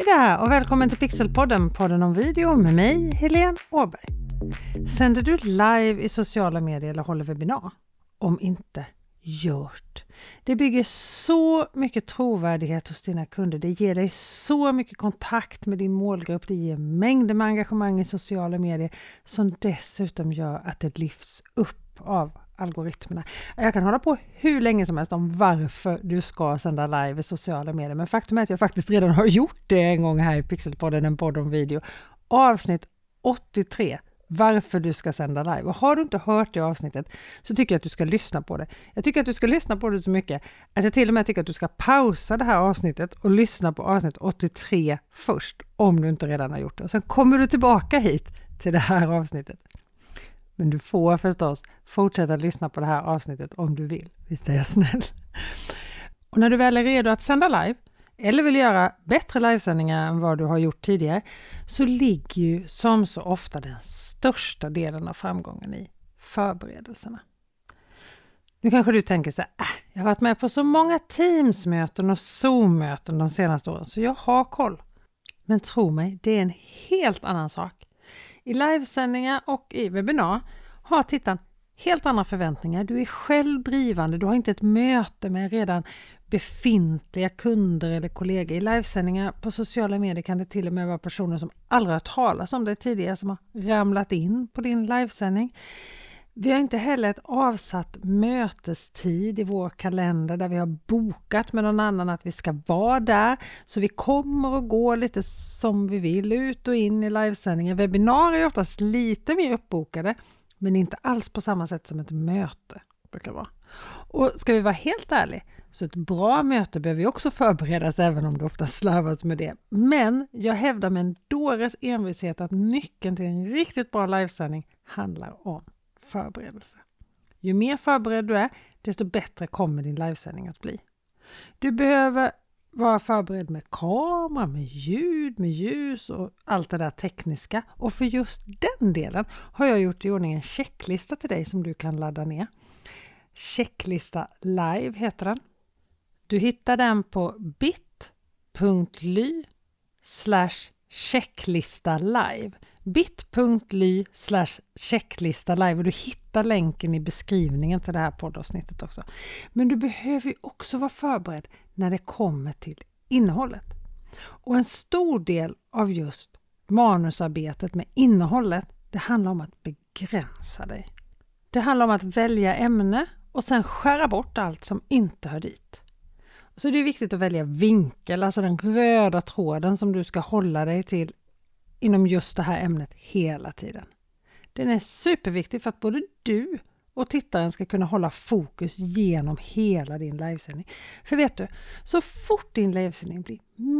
Hej där och välkommen till Pixelpodden, podden om video med mig, Helene Åberg. Sänder du live i sociala medier eller håller webbinar? Om inte, gjort. Det bygger så mycket trovärdighet hos dina kunder. Det ger dig så mycket kontakt med din målgrupp. Det ger mängder med engagemang i sociala medier som dessutom gör att det lyfts upp av algoritmerna. Jag kan hålla på hur länge som helst om varför du ska sända live i sociala medier, men faktum är att jag faktiskt redan har gjort det en gång här i Pixelpodden, en podd om video. Avsnitt 83 varför du ska sända live. Och har du inte hört det avsnittet så tycker jag att du ska lyssna på det. Jag tycker att du ska lyssna på det så mycket att jag till och med tycker att du ska pausa det här avsnittet och lyssna på avsnitt 83 först, om du inte redan har gjort det. Och sen kommer du tillbaka hit till det här avsnittet. Men du får förstås fortsätta lyssna på det här avsnittet om du vill. Visst är jag snäll? Och när du väl är redo att sända live eller vill göra bättre livesändningar än vad du har gjort tidigare så ligger ju som så ofta den största delen av framgången i förberedelserna. Nu kanske du tänker så här, äh, jag har varit med på så många Teams-möten och Zoom-möten de senaste åren så jag har koll. Men tro mig, det är en helt annan sak i livesändningar och i webbinar har tittaren helt andra förväntningar. Du är själv drivande, du har inte ett möte med redan befintliga kunder eller kollegor. I livesändningar på sociala medier kan det till och med vara personer som aldrig har talat om det tidigare som har ramlat in på din livesändning. Vi har inte heller ett avsatt mötestid i vår kalender där vi har bokat med någon annan att vi ska vara där. Så vi kommer och går lite som vi vill, ut och in i livesändningen. Webbinarier är oftast lite mer uppbokade, men inte alls på samma sätt som ett möte brukar vara. Och ska vi vara helt ärliga, så ett bra möte behöver ju också förberedas även om det ofta slarvas med det. Men jag hävdar med en dåres envishet att nyckeln till en riktigt bra livesändning handlar om förberedelse. Ju mer förberedd du är, desto bättre kommer din livesändning att bli. Du behöver vara förberedd med kamera, med ljud, med ljus och allt det där tekniska. Och för just den delen har jag gjort i ordning en checklista till dig som du kan ladda ner. Checklista live heter den. Du hittar den på bit.ly checklista live bit.ly checklista live och du hittar länken i beskrivningen till det här poddavsnittet också. Men du behöver ju också vara förberedd när det kommer till innehållet. Och en stor del av just manusarbetet med innehållet, det handlar om att begränsa dig. Det handlar om att välja ämne och sen skära bort allt som inte hör dit. Så det är viktigt att välja vinkel, alltså den röda tråden som du ska hålla dig till inom just det här ämnet hela tiden. Den är superviktig för att både du och tittaren ska kunna hålla fokus genom hela din livesändning. För vet du, så fort din livesändning blir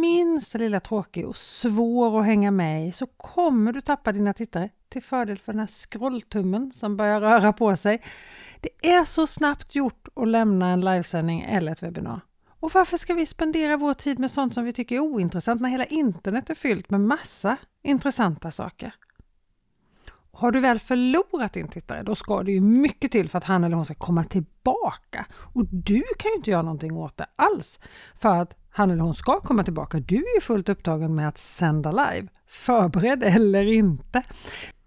minsta lilla tråkig och svår att hänga med i så kommer du tappa dina tittare till fördel för den här scrolltummen som börjar röra på sig. Det är så snabbt gjort att lämna en livesändning eller ett webbinar. Och varför ska vi spendera vår tid med sånt som vi tycker är ointressant när hela internet är fyllt med massa intressanta saker? Har du väl förlorat din tittare, då ska det ju mycket till för att han eller hon ska komma tillbaka. Och du kan ju inte göra någonting åt det alls för att han eller hon ska komma tillbaka. Du är ju fullt upptagen med att sända live, förberedd eller inte.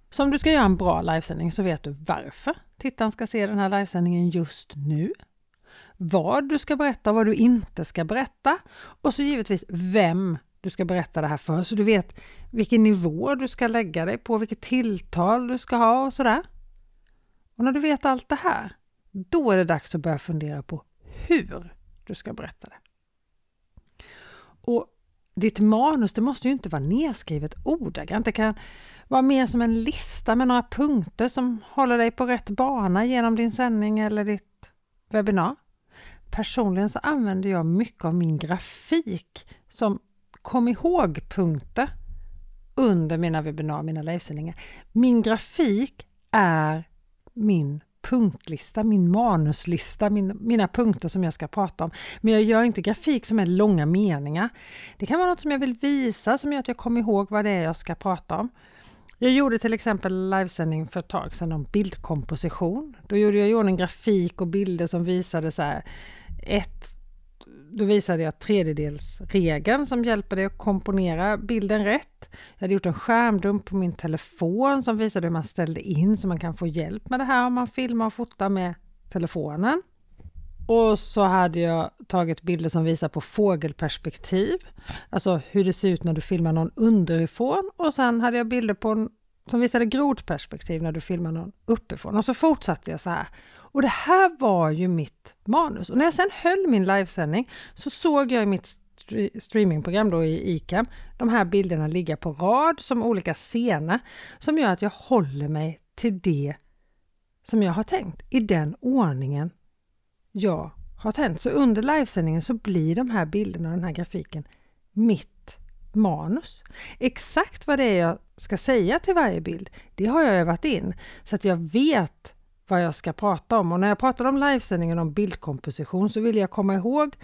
Så om du ska göra en bra livesändning så vet du varför tittaren ska se den här livesändningen just nu vad du ska berätta och vad du inte ska berätta. Och så givetvis vem du ska berätta det här för, så du vet vilken nivå du ska lägga dig på, vilket tilltal du ska ha och sådär. Och när du vet allt det här, då är det dags att börja fundera på hur du ska berätta det. Och ditt manus, det måste ju inte vara nedskrivet ordagrant. Det kan vara mer som en lista med några punkter som håller dig på rätt bana genom din sändning eller ditt webbinar. Personligen så använder jag mycket av min grafik som kom ihåg-punkter under mina webbinar, mina livesändningar. Min grafik är min punktlista, min manuslista, min, mina punkter som jag ska prata om. Men jag gör inte grafik som är långa meningar. Det kan vara något som jag vill visa som gör att jag kommer ihåg vad det är jag ska prata om. Jag gjorde till exempel livesändning för ett tag sedan om bildkomposition. Då gjorde jag i ordning grafik och bilder som visade så här ett då visade jag tredjedelsregeln som hjälper dig att komponera bilden rätt. Jag hade gjort en skärmdump på min telefon som visade hur man ställde in så man kan få hjälp med det här om man filmar och fotar med telefonen. Och så hade jag tagit bilder som visar på fågelperspektiv, alltså hur det ser ut när du filmar någon underifrån och sen hade jag bilder på som visade grodperspektiv när du filmar någon uppifrån och så fortsatte jag så här. Och det här var ju mitt manus och när jag sen höll min livesändning så såg jag i mitt streamingprogram då i ICAM de här bilderna ligga på rad som olika scener som gör att jag håller mig till det som jag har tänkt i den ordningen jag har tänt. Så under livesändningen så blir de här bilderna och den här grafiken mitt manus. Exakt vad det är jag ska säga till varje bild, det har jag övat in så att jag vet vad jag ska prata om. Och när jag pratade om livesändningen om bildkomposition så vill jag komma ihåg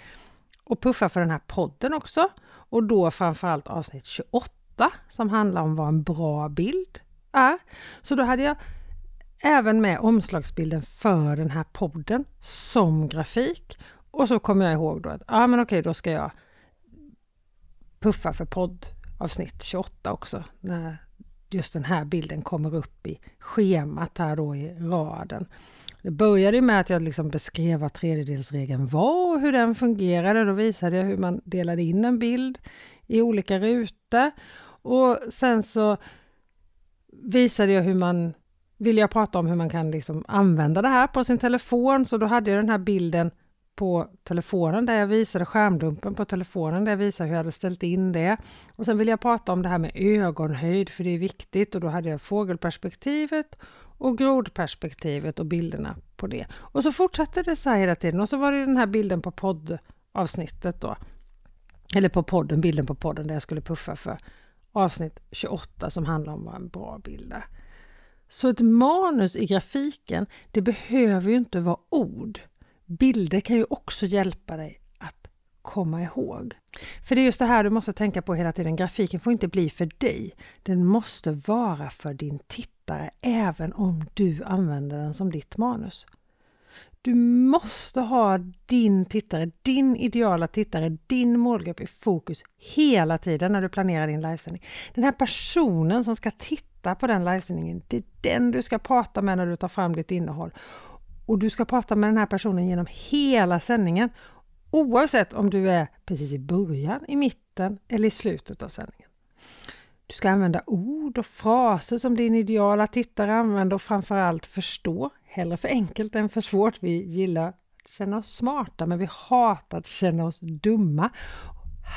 och puffa för den här podden också. Och då framförallt avsnitt 28 som handlar om vad en bra bild är. Så då hade jag även med omslagsbilden för den här podden som grafik. Och så kommer jag ihåg då att ja, men okej, då ska jag puffa för poddavsnitt 28 också. När just den här bilden kommer upp i schemat här då i raden. Det började med att jag liksom beskrev vad tredjedelsregeln var och hur den fungerade. Då visade jag hur man delade in en bild i olika rutor. Och sen så visade jag hur man vill jag prata om hur man kan liksom använda det här på sin telefon. Så då hade jag den här bilden på telefonen där jag visade skärmdumpen på telefonen där jag visade hur jag hade ställt in det. Och sen vill jag prata om det här med ögonhöjd för det är viktigt och då hade jag fågelperspektivet och grodperspektivet och bilderna på det. Och så fortsatte det så här hela tiden och så var det den här bilden på poddavsnittet då. Eller på podden, bilden på podden där jag skulle puffa för avsnitt 28 som handlar om vad en bra bild är. Så ett manus i grafiken, det behöver ju inte vara ord. Bilder kan ju också hjälpa dig att komma ihåg. För det är just det här du måste tänka på hela tiden. Grafiken får inte bli för dig. Den måste vara för din tittare även om du använder den som ditt manus. Du måste ha din tittare, din ideala tittare, din målgrupp i fokus hela tiden när du planerar din livesändning. Den här personen som ska titta på den livesändningen, det är den du ska prata med när du tar fram ditt innehåll. Och du ska prata med den här personen genom hela sändningen oavsett om du är precis i början, i mitten eller i slutet av sändningen. Du ska använda ord och fraser som din ideala tittare använder och framförallt förstå. Hellre för enkelt än för svårt. Vi gillar att känna oss smarta men vi hatar att känna oss dumma.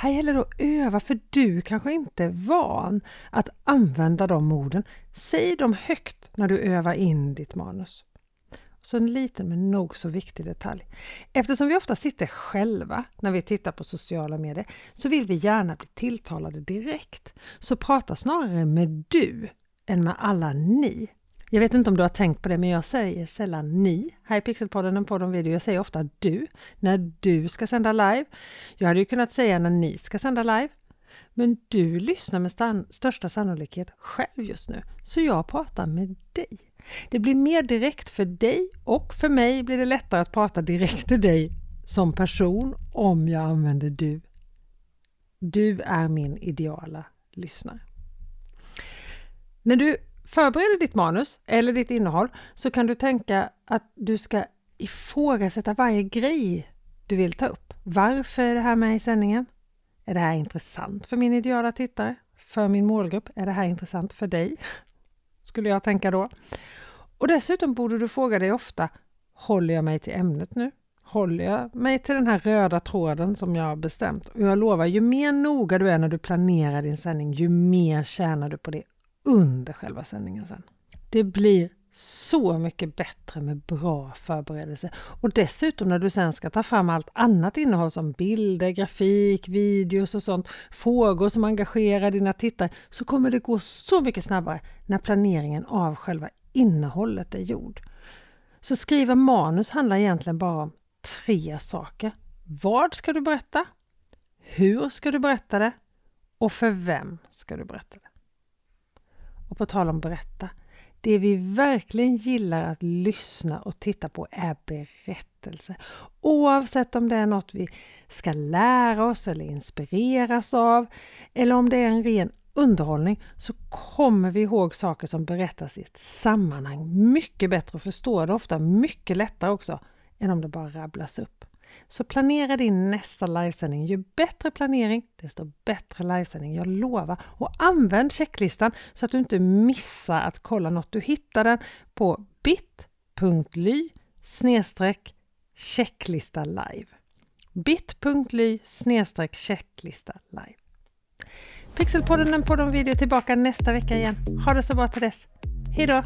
Här gäller det att öva för du kanske inte är van att använda de orden. Säg dem högt när du övar in ditt manus. Så en liten men nog så viktig detalj. Eftersom vi ofta sitter själva när vi tittar på sociala medier så vill vi gärna bli tilltalade direkt. Så prata snarare med du än med alla ni. Jag vet inte om du har tänkt på det men jag säger sällan ni här i Pixelpodden och om video. Jag säger ofta du när du ska sända live. Jag hade ju kunnat säga när ni ska sända live. Men du lyssnar med största sannolikhet själv just nu så jag pratar med dig. Det blir mer direkt för dig och för mig blir det lättare att prata direkt till dig som person om jag använder du. Du är min ideala lyssnare. När du förbereder ditt manus eller ditt innehåll så kan du tänka att du ska ifrågasätta varje grej du vill ta upp. Varför är det här med i sändningen? Är det här intressant för min ideala tittare? För min målgrupp? Är det här intressant för dig? Skulle jag tänka då. Och dessutom borde du fråga dig ofta, håller jag mig till ämnet nu? Håller jag mig till den här röda tråden som jag har bestämt? Och jag lovar, ju mer noga du är när du planerar din sändning, ju mer tjänar du på det under själva sändningen sen. Det blir så mycket bättre med bra förberedelse. Och dessutom när du sen ska ta fram allt annat innehåll som bilder, grafik, videos och sånt, frågor som engagerar dina tittare, så kommer det gå så mycket snabbare när planeringen av själva innehållet är gjord. Så skriva manus handlar egentligen bara om tre saker. Vad ska du berätta? Hur ska du berätta det? Och för vem ska du berätta det? Och på tal om berätta, det vi verkligen gillar att lyssna och titta på är berättelser. Oavsett om det är något vi ska lära oss eller inspireras av eller om det är en ren underhållning så kommer vi ihåg saker som berättas i ett sammanhang mycket bättre och förstår det ofta mycket lättare också än om det bara rabblas upp. Så planera din nästa livesändning. Ju bättre planering, desto bättre livesändning. Jag lovar. Och använd checklistan så att du inte missar att kolla något. Du hittar den på bit.ly checklista live. bit.ly checklista live. Pixelpodden, en podd om video tillbaka nästa vecka igen. Ha det så bra till dess. Hejdå!